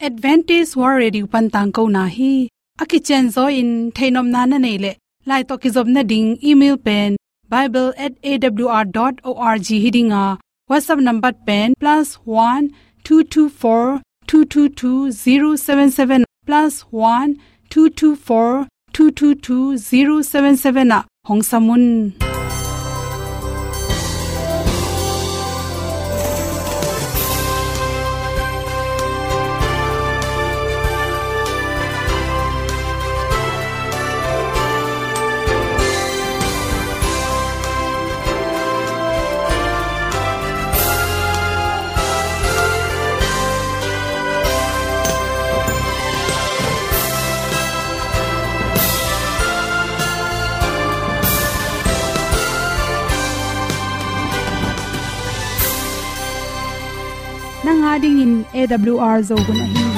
advantage war ready pan tang ko na hi. Aki chen zo in thainom na na nei le. Lai to ki zob na ding, email pen, bible at bible@awr.org hidinga whatsapp number pen +1 224 222 077 +1 224 222 077 hong samun. nang a ding in awr zo gun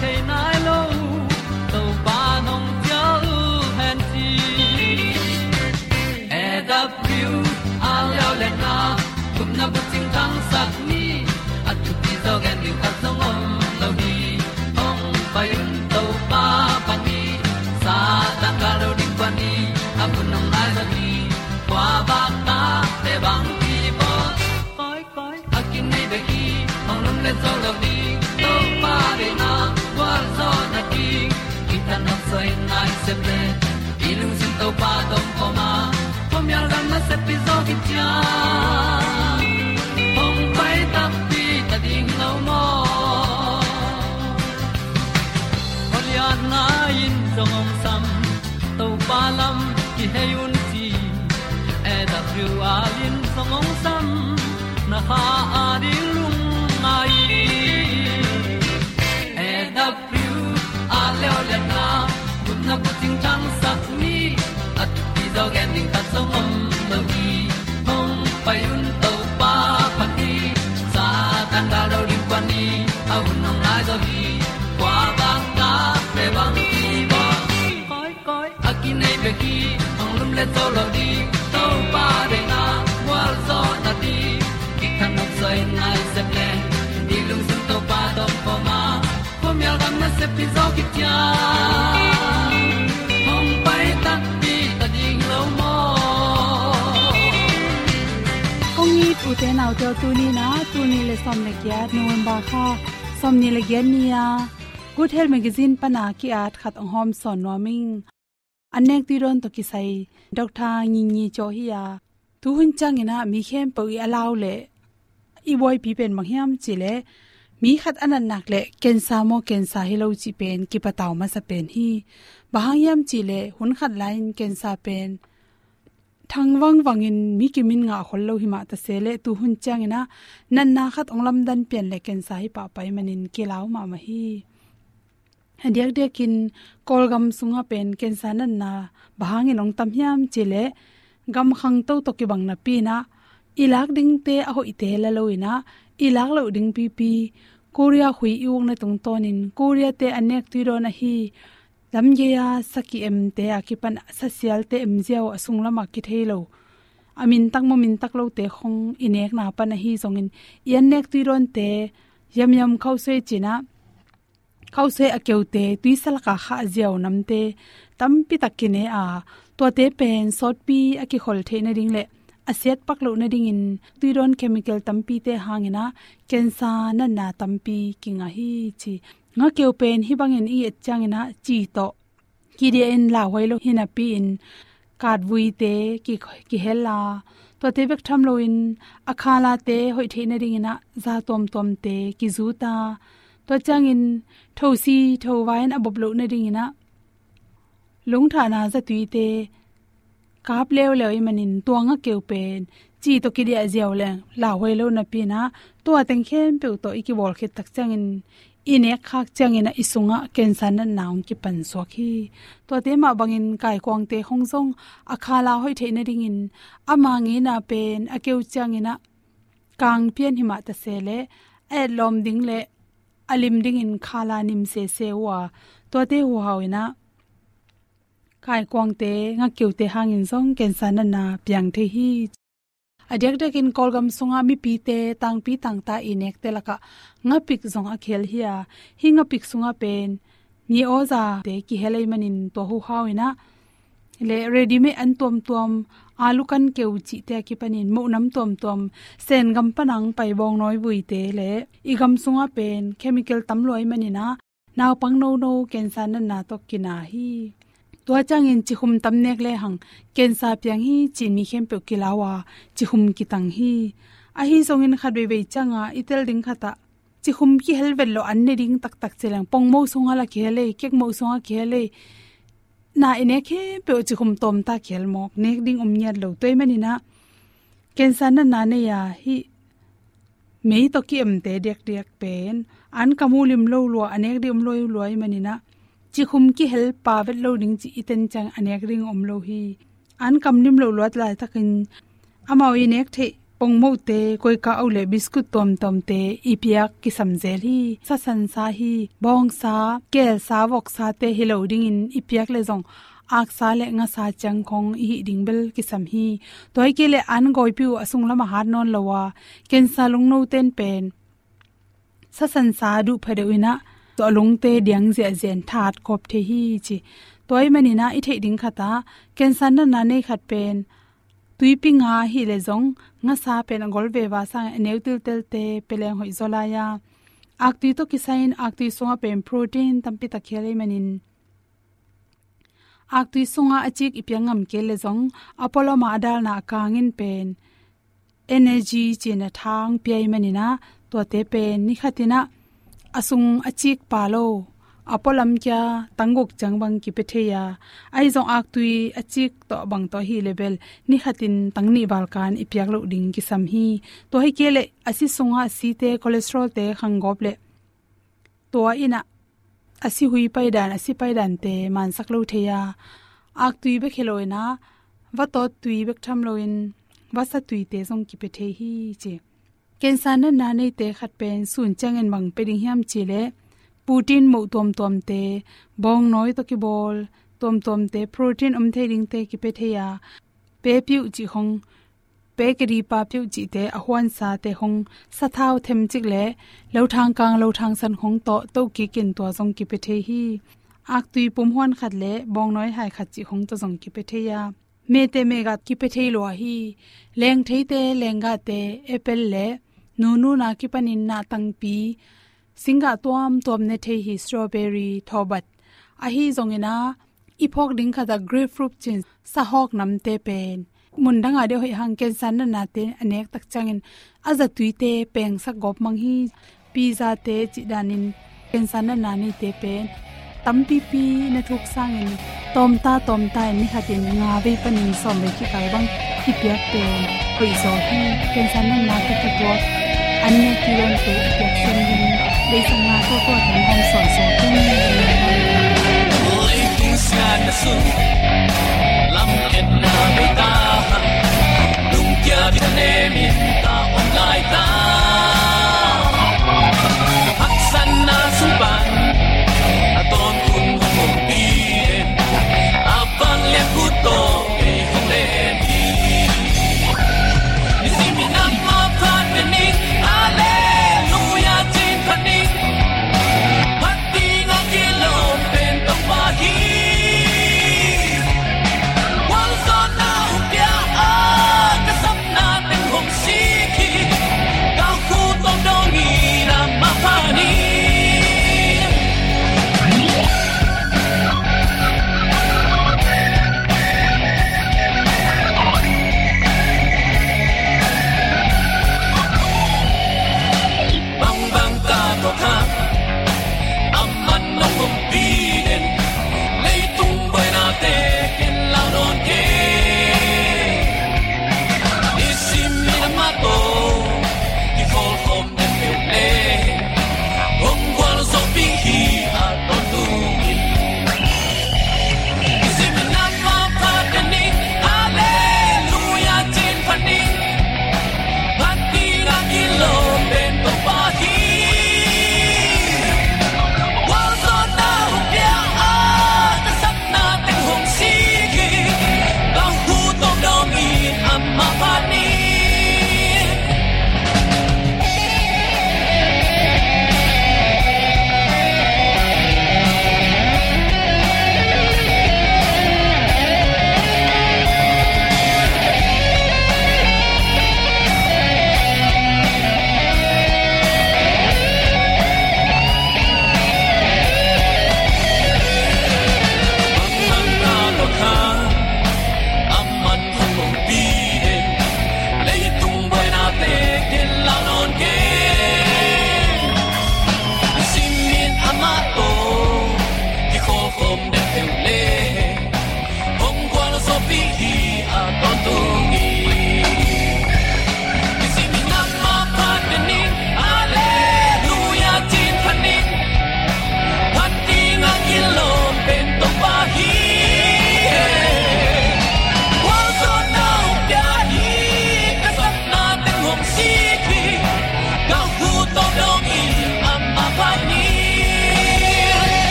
canine. party se pi zo ki tia hom pai ta pi ta ding lo mo kong ni tu te nau te tu ni na tu ni le som le kya november kha som ni le gen ni good health magazine pana ki at khat ong hom son noming anek ti ron to ki sai doctor ngi ngi cho hi à. tu hun chang ina mi khem pau à i alaw le i boy pi pen mang hiam chi mi khat anan nak le ken sa mo ken sa hi lo chi pen, ki pataw ma sa pen hi. Bahang yam chi le hun khat lain ken sa pen. Thang wang in mi ki min nga khol lo hi ma ta se le tu hun chang ina. Nan na khat onglam dan pen le ken sa hi pa pai manin ki law ma ma hi. Hadiak de kin kolgam sunga pen ken sa nan na. Bahang in ong tam hiam chi le gam khang to to ki bang na pi na ilak ding te a hoi te la loina ilak lo ding pi pi. Korea hui yung na tung tonin. Korea te anek tu ro na hi. Lamge ya, saki em te akipan social te em jiao asung lama ki thelo amin tak mo min tak lo te khong inek na pa na hi zongin. Yan nek tu ron te, yam yam khau se china. Khau se akeu te tuisal ka kha jiao nam te. Tam pi takine a. To te pen, sot pi aki khol the na ring le asiat paklo na ding in tuiron chemical tampi te hangina kensa na na tampi kinga hi chi. Nga keu pen hi bangin i changina chi to. Ki de en la hoilo hina pi in kad vui te, ki ki hela to te bek tham lo in akhala te, hoi the na ding ina za tom tom te, ki zu ta. To changin thosi thowain abop lo na ding ina. Lung tha na za tui te kap leo leo i manin tuanga keu pen. Chi to ki dia ziaw le la hoi lo na pi na to ateng khem pe to iki bol khet tak chang in ine khak chang changina isunga cancer na naung ki pan so khi to te ma bangin kai kwang te hong hongjong akhala hoi the na ring in ama nge na pen akeu changina kang pian hima ta se le, a lom ding le alim ding in khala nim se se wa. To te hu hawina kai kwang te nga kyu te hangin zong ken san na piang the hi adyak dak in kolgam sunga mi pi te tang pi tang ta inek te laka, nga pik zong a khel hiya hi nga pik sunga pen ni oza te ki helai manin to hu hawina le ready me an tom tom alu kan keu chi te ki panin, mo nam tom tom sen gam panang pai bong noi bui te le i gam sunga pen, chemical tam loi manina naw pang no no ken san na to kina hi tua chang in chi hum tam nek le hang ken sa piang hi chi mi khem pe kilawa chi hum ki tang hi a hi song in khat be be changa itel ding khata chi hum ki hel vel lo an ne ding tak tak chelang pong mo sunga la khele kek mo sunga khe le na ine khe pe chi hum tom ta khel mok nek ding um nyat lo toy mani na ken sa na na ne ya hi mei to ki em te dek dek pen an kamulim lo lo anek dim um loi loi mani na chi khum ki hel pa vet lo ding chi iten chang anek ring om lo hi. An kam nim lo lot lai takin amao i nek the pong mo te koi ka au le biscuit tom tom te ipia ki samjel hi. Sa san sa hi, bong sa ke sa, wok sa te hi lo ding in ipiak le jong ak sa le nga sa chang khong hi ding bel ki sam hi. Toy ke le an goi piu asung lama har non lowa. Ken sa lung no ten pen. Sa san sa du phade uina to lung te diang je zen that kop the hi chi. Toy mani na i the ding khata cancer na na nei khat pen. Tui pi nga hi le zong, nga sa pen gol ve wa sa neu til tel te, peleng hoi zola ya. Ak tu to kisain, ak tu songa pen protein tampi ta khele manin. Ak tu songa achik ipyangam ke le zong, apollo ma dal na kangin pen. Energy china thang pi manina to te pen ni khatina asung achik palo. Apolam kya tangok changbang ki petheya ai zong ak tui achik to bang to hi level. Ni hatin tangni balkan ipyak lo ding ki sam hi. To hi kele asi sunga si te cholesterol te khangop le. To ina asi hui pai dan asi pai dan te man sak lo theya. Ak tui be kheloina wa to tui bek tham loin wa sa tui te zong ki pethe hi che. Ken san na na nei te khat pen sun chang en mang pe ding hiam chi le putin mo tom tom te bong noi to ki bol tom tom te protein um the ding te ki pe the ya pe piu chi hong pe kri pa piu chi te a hwan sa te hong sa thau them chik le lo thang kang lo thang san hong to to ki kin to jong ki pe the hi ak tui pum hwan khat le bong noi hai khat chi hong to jong ki pe the ya me te me ga ki pe the lo hi leng thei te lenga te apple le nu nunu na ki panin na tang pi singa tuam tuam ne the hi strawberry thobat. A hi zongena iphok ding kha da grapefruit chin sa hok nam te pen. Mun danga de hoi hang ken san na te anek tak changin. Aza tuite peng sa gop mang hi. Pizza te chi danin pensan na nani te pen. Tam pi na thuk sang in tom ta tom ta ni khatin nga ve panin som ve ki kai bang ki pya pen. Koi zo hi pensan na na ki ki bo an ne ki ron te pya sen din le sang na ko ko han hom son so ken oi king san na su lam et na be ta lung kya bi ne mi ta on lai ta hak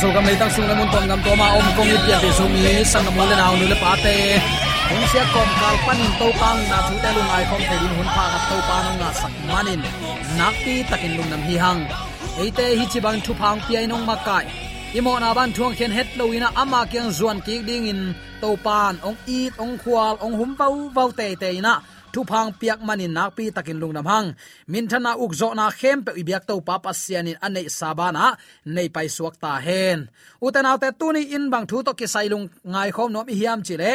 yana so kam leitang sung namun tom gam toma om kong ip ya be sung ni sang nam le naw nu le pa te hung sia kom kal panin to pang na thu te lung ai khom thedin hun pha kat to pa nong na sak manin nakti takin lung nam hi hang eite hi chi bang thu phang pi ai nong makai imo na ban thuang khen het lo ina ama kyang zuan ki ding in to pan ong it ong khwal ong hum pau vau te te na thu phang piak manin nak pi takin lungnam hang. Min thana uk zo na khem pe ibyak to pa pasianin anei sabana, nei pai suak ta hen. Uten autte tuni in bang thu to ki sailung ngai khom nom hiam chile.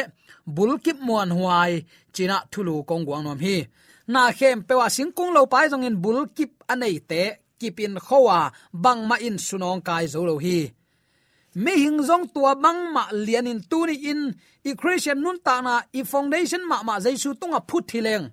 Bulkip muan huai, china thulu kong guang nom hi. Na khem pe wa sing kung lo pai jong in bulkip anei te kipin khowa, bang ma in sunong kai zo lo hi mi hing zong tua bang ma lian in tu ni in, i christian nun ta na, i foundation ma ma jaisu tunga phut thileng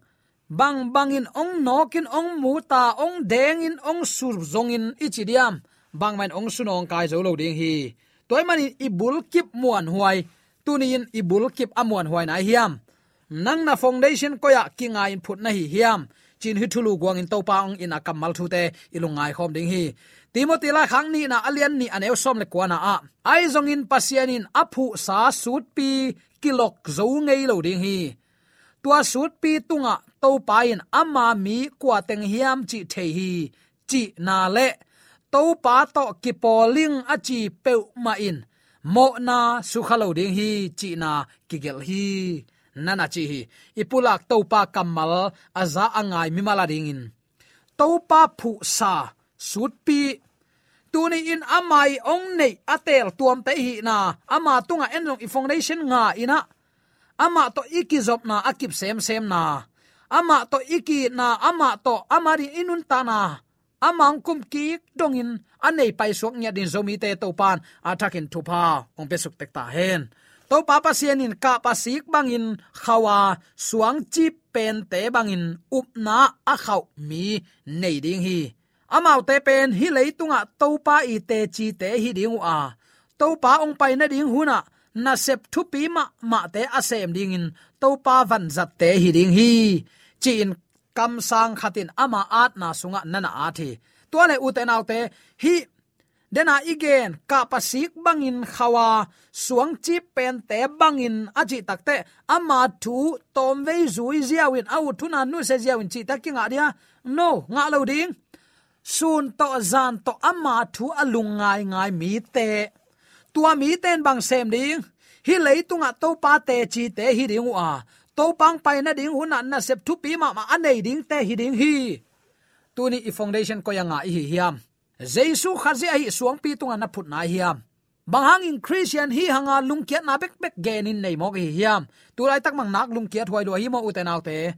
bang bang in ong nokin ong, mu ta ong, deng in ong, sur zong in ichidiam bang man ong sunong kai zo lo ding hi. Toy man i bul kip muan huai, tu ni in i bul kip amuan huai na hiam. Nang na foundation koya kinga in phut na hi hiam. Chin hi thulu guang in topa ong in akamal thu te ilungai khom ding hi timothy la khang ni na alian ni aneu som le kwana a. Ai zong in pasian in aphu sa sut pi kilok zo ngei lo ding hi. Tua sut pi tunga to pa in ama mi kwa teng hiam chi the hi, chi na le. To pa to ki poling achi pe ma in. Mo na su khalo ding hi, chi na ki gel hi. Nana chi hi. Ipulak to pa kamal aza angai mi mala ding in. To pa phu sa sut pi. Tuni in amai ong nei atel tuam te hi na. Ama tunga enong i foundation nga ina. Ama to iki zop na akip sem sem na. Ama to iki na, ama to amari inun ta na. Amang kum ki dongin anei pai suak nya din zomi te to pan athakin thupa, ong pe suk tek ta hen. To pa pa sianin ka pa sik bangin khawa, suang chi pen te bangin up na a khau mi nei ding hi amau te pen hi leitunga to pa i te chi te hi ding a. Topa ong pai na ding huna. Na sep thu pi ma ma te asem ding in. Topa van zat te hi ding hi. Chi in kam sang khatin ama at na sunga nana a thi. To le u te nau te, hi, dena igen, ka pasik bangin khawa. Suang chi pen te bangin aji takte ama thu tom ve zui ziawin, au thuna nu se ziawin chi takinga dia. No, nga lo ding sun to zan to ama thu alung ngai ngai mi te. Tua mi ten bang sem ding. Hi leitunga to pa te chi te hi ding wa. To pang pai na ding hun na sep thu pi ma ma anei ding te hi ding hi. Tuni i foundation ko yanga hi hiam. Jesu khazi ai suang pi tunga na phut na hiam. Bang in christian hi hanga lungkiat na bek bek gen in nei mo hi hiam. Tu lai tak mang nak lungkiat huai lo hi mo uten autte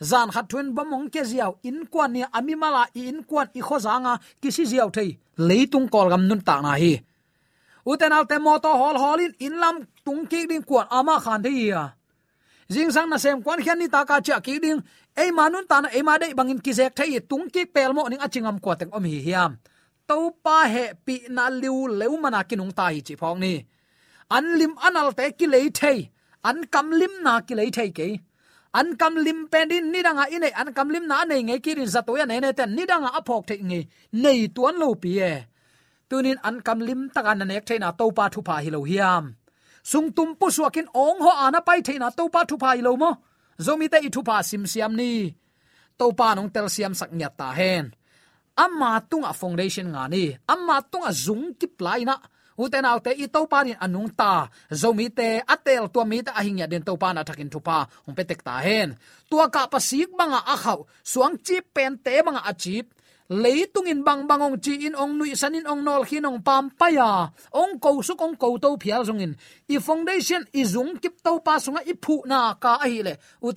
zan khat thun bomong ke ziaw in kwan ni ami mala in kwan i khozanga kisi ziaw thei leitung kol gam nun ta na hi. Uten al mo to hol holin in lam tung ki ding kwan ama khan thei ya à. jing sang na sem kwan khian ni ta ka cha ki ding ei manun ta na ei ma dei bangin ki zek thei tung ki pel mo ning achingam ko teng om hi hiam. To pa he pi na liu leu mana kinung ta hi chi phong ni. An lim anal te ki lei thei an kam lim na ki lei thei ke an kam lim pen din ni danga in an kam lim na nei. Nge kirin za to ya nei ne ten ni danga apok the nge nei tuan lo pi e. Tunin an kam lim taka na nek theina to pa thu pa hi lo hiam. Sung tum pu suakin ong ho ana pai theina to pa thu pa hi lo mo. Zomi te i thu pa sim siam ni. To pa nong tel siam sak nya ta hen. Amma tunga foundation nga ni. Amma tunga zung lai na uten autte i to pa in anung ta. Zomi te atel to mi ta ahingya den to pa na thakin thupa. Ong petek ta hen. Tua ka pasik banga a khau. Suang chi pen te banga achip leitungin bang bangong chi in ong nui sanin ong nol khin ong pam paya ong ko su kong ko to phial zongin i foundation i zung kip to pa sunga i phu na ka a hi le. U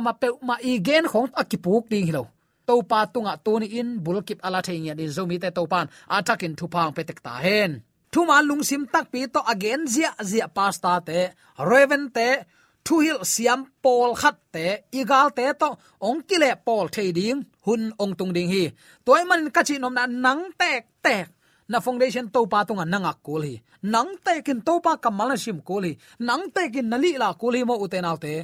ma pe ma i gen khong akipuk ding hilo to pa tunga tuni in, bulkip ala thei ya in zomi te to pan atakin thu pang petek ta hen. Thu ma lung sim tak pi to again zia zia pasta te, raven te thu hil siam pol khat te, igal te to ong kile pol thei ding, hun ong tung ding hi. Toy man ka chi nom na nang tek tek. Na foundation to pa tunga nanga kul hi. Nang te kin to pa kamal na sim kul hi. Nang te kin nali la kul hi mo uten autte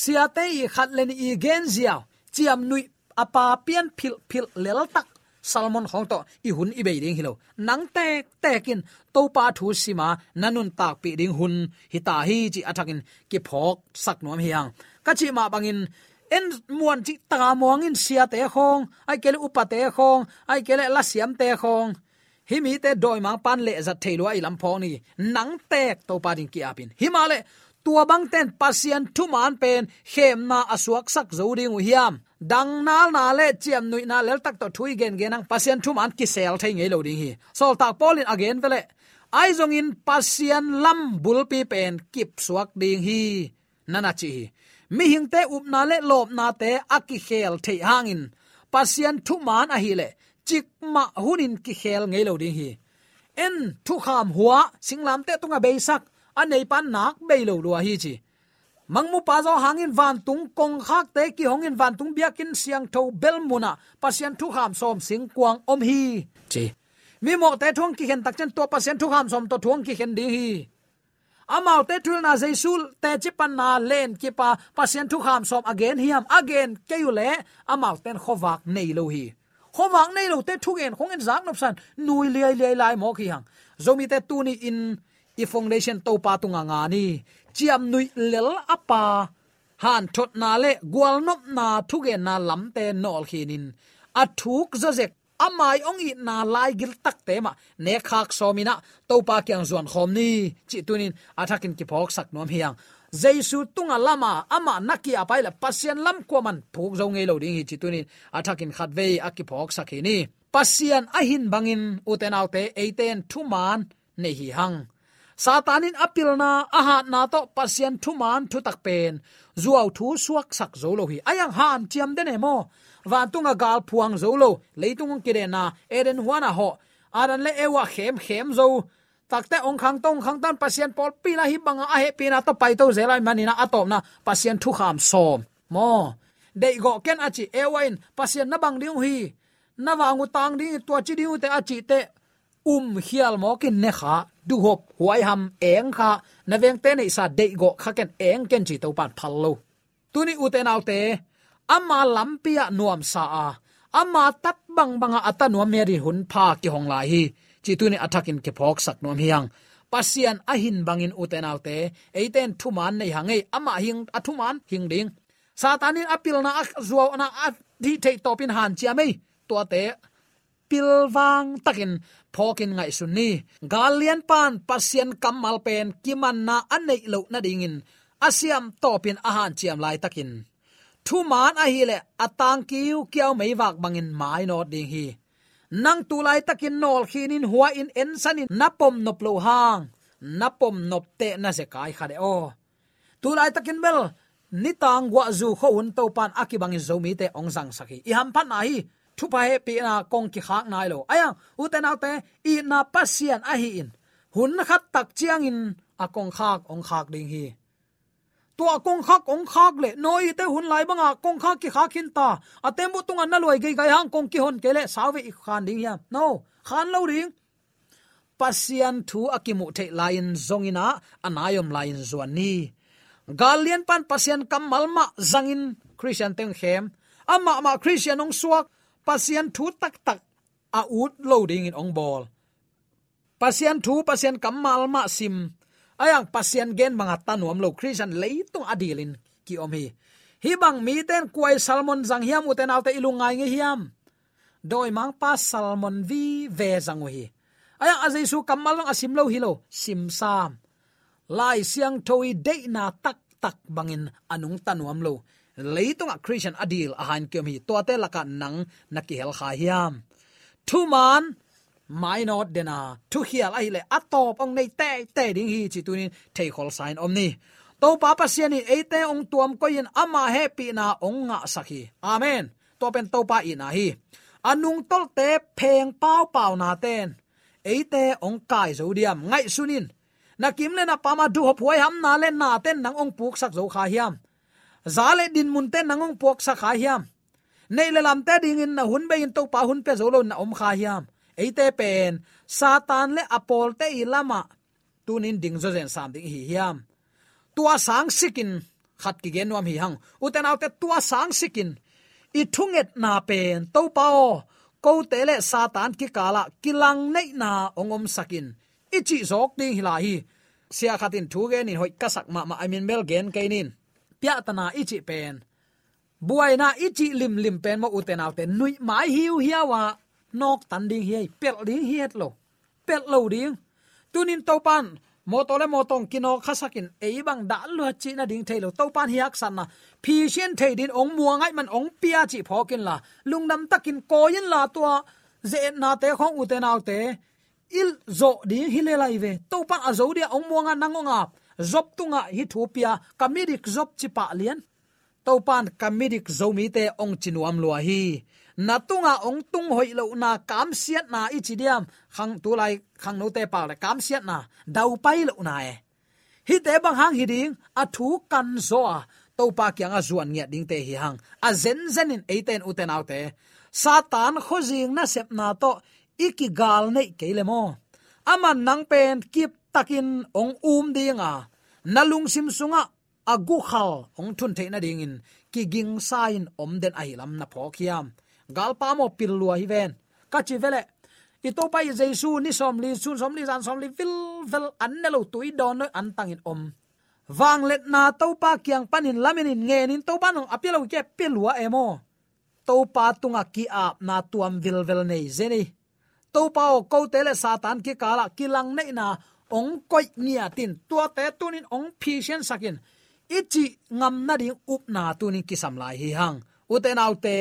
sia te i khat len i gen zia. Chiam nui apa pian phil phil lel tak salmon khong to i hun i be ding hilo nang te tekin to pa thu sima nanun tak pi ding hun. Hita hi chi athakin ki phok sak nom hiang. Ka chi ma bangin, en muan chi ta mong in sia te khong, ai kele upa te khong, ai kele la siam te khong. Hi mi te doi mang pan le za thelo ai lam phong ni. Nang tek to pa ding ki apin. Hi tua bang ten pasian thu man pen hem na asuak sak zo ding u hiam. Dang nal na le chiam nui na lel tak to thui gen gen ang pasian thu man ki sel thai ngei lo ding hi. Sol tak polin again vele. Ai zong in pasian lam bul pi pen kip suak ding hi. Nana chi mi hing te up na le lop na te aki khel thei hangin pasian thu man a hi le. Chik ma hunin ki khel ngei lo ding hi. En thu kham huwa singlam te tunga beisak anei pan nak beilo lua hi chi mangmu pa zo hangin van tung kong khak te ki hongin van tung biakin siang tho bel muna pasian thu ham som sing kwang om hi. Chi mi mo te thong ki hen tak chen to pasien thu ham som to thong ki hen ding hi. Amau te thul na jaisul te chipan na len ki pa pasien thu ham som again, hiam again ke yu le amau ten khowak nei lo hi. Khowak nei lo te thu gen khong en zak nop san nui lai lai lai mo ki hang zomi te tu ni in i foundation to pa tunga nga ni. Chiam nui lel apa. Han thot na le gwal nop na thuge na lamte nol khinin a thuk zozek amai ong i na lai gil tak te ma. Ne khak somina to pa kyang zon khom ni. Chi tunin athakin ki phok sak nom hiang. Jaisu tunga lama, ama naki apai la pasien lam ko man. Phuk zo ngei lo ding hi chi tunin athakin khat ve aki phok sak hi ni. Pasian ahin bangin uten autte eiten thuman nei hi hang satanin apilna aha na to pasien thuman thu tak pen. Zuaw thu suak sak zo lo hi. Ayang han chiam de ne mo. Van tunga gal phuang zo lo. Leitung kire na eren huana ho. Aran le ewa khem khem zo. Takte ong khang tong khang tan pasien pol pila hi banga a he pina to pai to zelai manina atop na pasien thu kham som mo. Dei go ken achi ewain pasien na bang ding hi. Na wangu tang ding tua chi ding te achi te um hial mo kin ne kha du hop huai ham eng kha. Na veng te nei sa de go kha ken eng ken chi to pan phal lo tuni uten autte ama lampia nuam sa a. Ama tat bang banga ata nuam meri hun pha ki hong lai hi. Chi tu ni athakin ke phok sak nuam hiang pasian ahin bangin uten autte eiten thuman nei hangai ama hing athuman hing ding. Satanin apil na zuaw na a di thei topin han chiamei to te pilwang takin, phokin ngai sunni galian pan pasien kamal pen kiman na anei lo na dingin. Asiam topin ahan chiam lai takin. Thu man a hi le atang kiu kiao mei wak bangin mai no ding hi. Nang tu lai takin nol khinin huwa in en sanin napom nop lo hang. Napom nop te na se kai khade o. Tu lai takin bel nitang wa zu kho un to pan akibangin zomi te ong sang saki i ham pan ai hi pa he pi na kong ki khak nai lo. Aya, u te na te, i na pasian a hi in. Hun khat tak chiang in, a kong khak ong khak ding hi. Tua kong khak ong khak le noi te hun lai banga kong khak ki khak hin ta. Atem bu tung an na loi gai gai hang kong ki hon kele sawe i khan ding ya no, khan lo ring. Pasian thu akimu the lain zongina anayom lain zuani galian pan pasian kamalma zangin christian teng khem. Ama ma christian ong suak pasian thu tak tak, a ut loading in ong ball. Pasian thu pasian kamal ma sim. Ayang pasian gen mga tanuam lo christian leitung adilin, ki om hi. Hi bang mi ten kuai salmon jang hiam uten alte ilungai nge hiam. Doi mang pa salmon vi ve jang hi. Ayang azai su kamal long asim lo hilo sim sam. Lai siang toi de na tak tak bangin anung tanuam lo leitung christian adil a han kem hi. To te laka nang nakihel kha hiam. Thu man, mai not dena. Thu hial hi le atop ong nei te te ding hi chi tunin thei khol sign om ni. To pa pa sian ni ate ong tuam ko yin ama happy na ong nga sakhi amen. To pen to pa ina hi. Anung tol te pheng pau pau na ten. Ate ong kai zo diam. Ngai sunin. Na kim le na pama du ho phoi ham na le na ten nang ong puk sak zo kha hiam zale din mun te nangong pok sa kha hiam. Nei le lam te ding in na hun be in to pa hun pe zolo na om kha hiam. Eite pen, satan le apol te ilama tunin ding zo zen sam ding hi hiam. Tua sang sikin, khat ki genwam hi hang. Uten autte tua sang sikin. I thunget na pen, to pao ko te le satan ki kala kilang nei na ongom sakin. Ichi zok ding hi hi. Sia khatin thu ge ni hoi kasak ma ma i mean bel gen kainin pya tana ichi pen. Buai na ichi lim lim pen mo uten autte nui mai hiu hiawa. Nok tan ding hi pel ding hiet lo. Pel lo ding. Tunin topan. Mo tole mo tong kino khasakin ei bang da lu chi na ding thailo topan hiak san na. Phi sian thei din ong muangai man ong pia chi phokin la. Lungnam takin koyin la tua. Ze na te khong uten autte il zo ding hi le lai ve. Topan azo dia ong muanga nangonga zop tunga hi thupia comedic zop chipa lian. Topan comedic zomi te ong chinuam lua hi. Natunga ong tung hoi lo na kam siat na ichidiam khang tu lai, khang no te pa le kam siat na. Dau pai lo na e. Hi te bang hang hi ding, a thu kan zo a to pa kyang a zuan nge ding te hi hang. A zen zen in eiten uten autte satan khojing na sep na to. Iki gal nei keile mo. Aman nang pen kip takin ong um dinga nalung sim sunga agu khal ong thun the na ding in. Ki ging sain om den ai lam na phokhiam gal pa mo pil lua hi ven. Ka chi vele. I to pa jesu ni som li, sun som li, san som li, vil vel an ne lo tui don no an tang in om. Wang let na to pa kyang panin lamin in nge nin to pa nong apilo ke pilua emo to pa tunga ki ap na tuam vil vel nei zeni. To pa o ko tele satan ki kala kilang nei na ong koi nia tin. Tua te tunin ong phisen sakin. Ichi ngam na ding up na tunin kisam lai hi hang. Uten autte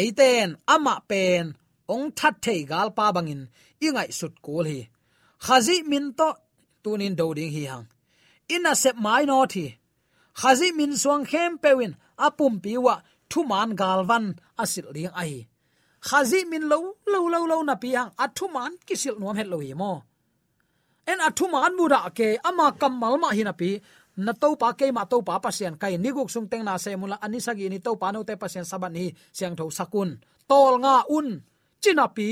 eiten, ama pen, ong that thei gal pa bangin, ingai sut kul hi. Khazi min to tunin do ding hi hang. Ina sep mai no thi. Khazi min suang khem pewin apum piwa thu man galvan asil ding ai khazi min lo lo lo lo na pi hang athu man kisil nuam het lo hi mo en athuma an mura ke, ama kamal ma hi na to pa ke ma to pa pasien kai ni guk sung teng na se mula anisa gi ni to pa no te pasien saban ni siang tho sakun. Tol nga un chinapi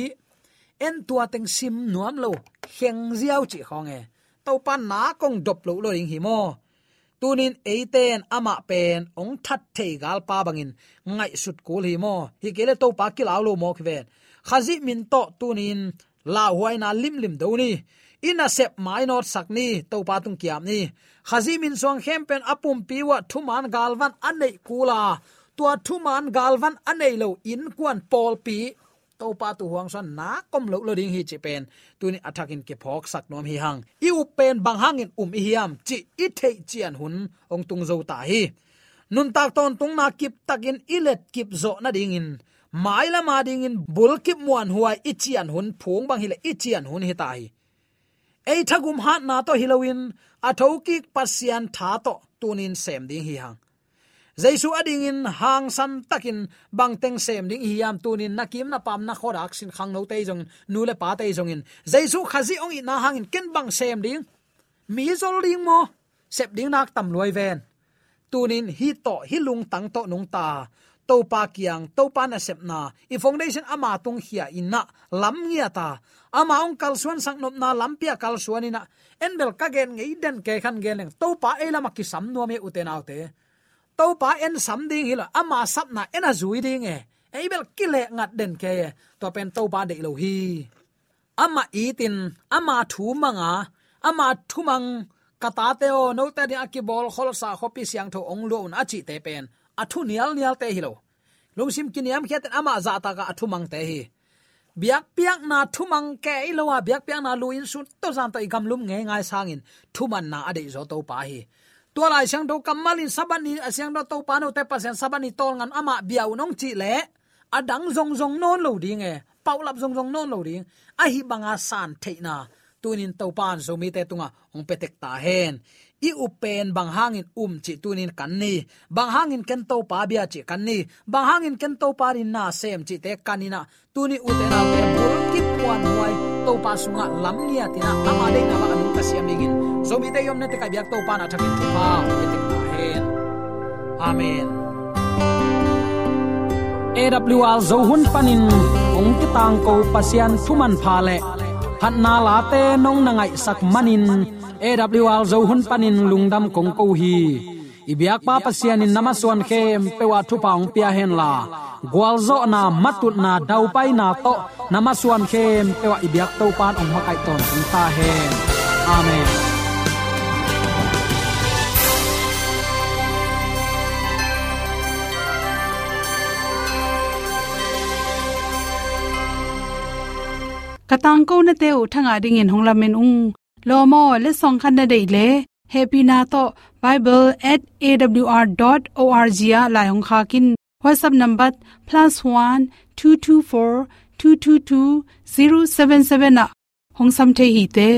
en tua teng sim nuam lo, heng ziao chi khong e. To pa na kong dop lo lo ring hi mo. Tunin eiten ama pen, ong that thei gal pa bangin, ngai sut kul hi mo. Hi kele to pa kilaw lo mo kven khazi min to tunin, la huaina lim lim do ni ina sep mai not sakni to pa tung kiam ni. Khazimin song hempen apum piwa thuman galwan anei kula. Tua thuman galwan anei lo in kwan pol pi. To pa tu huang san na kom lo lo ding hi chi pen. Tu ni attacking ke phok sak nom hi hang. I u pen bang hangin um hi hiam chi i thei chian hun, ong tung zo ta hi. Nun tak ton tung na kip takin ilet kip zo na ding in. Mai la ma ding in, bul kip muan huai i chian hun, phung bang hi le i chian hun hi tai ei thagum hat na to hilowin athoki pasian tha to tunin sem ding hi hang. Jaisu ading in hang san takin bang teng sem ding hiam tunin nakim na pam na khorak sin khang no te jong, nu le pa te jong in. Jaisu khazi ong na hang in ken bang sem ding. Mi zol ding mo, sep ding nak tam loi ven. Tunin hi to hi lung tang to nung ta to pa kiang to pa na. Sep na i foundation ama tung hia inna lam ngia ta. Ama ong kal suan sang nop na, lampia kal suan ina. Enbel ka gen ngei den ke khan gen to pa elama ki sam nu me uten autte to pa en sam ding hila, ama sap na ena zui ding e. Eibel kile ngat den ke e. to pen to pa de lo hi. Ama itin, ama thu manga ama thu mang kata teo no ta ni akibol, khol sa khopi siang tho ong lo un achi te pen athu nial nial te hilo lungsim kiniam khiat ama za ta ka athu mang te hi. Biak piak na thumang ke ilowa biak piak na luin sun to zan to igam lum nge ngai sangin thuman na ade zo to pa hi. Tua lai sang do kamalin sabani asyang do to pano te pasen sabani tol ngan ama biau nong chi le. Adang zong zong non lo ding e. Paulap zong zong non lo ding. A hi banga san theina tunin to pan zo mi te tunga. Ong petek ta hen i upen bang hangin um chi tunin kan ni. Bang hangin ken to pa bia chi kan ni. Bang hangin ken to pa rin na sem chi te kanina tuni utena pe bul ki puan huai. To pa sunga lam nia tina ama de na ba anu ka siam dingin so mi te yom ne te ka biak to pa na thakin tu pa. Te te ta hen. Amen. AWR zo hun panin. Ong ki tang ko pasian thuman pha le. Phat na la te nong na ngai sak manin. AWR zo hun panin lungdam kong ko hi. Ibyak pa pasian in namaswan khem pewa thu paung pia hen la. Gwalzo na matut na dau pai na to. Namaswan khem pewa ibyak to pan ong makai ton ta hen. Amen. Katang ko na te thanga ding in honglamen ung lomo le song khan na dei le. Happy na to. Bible@awr.org ya la hong kha kin. Whatsapp number +1 224 222 077 na. Hong sam the hi te.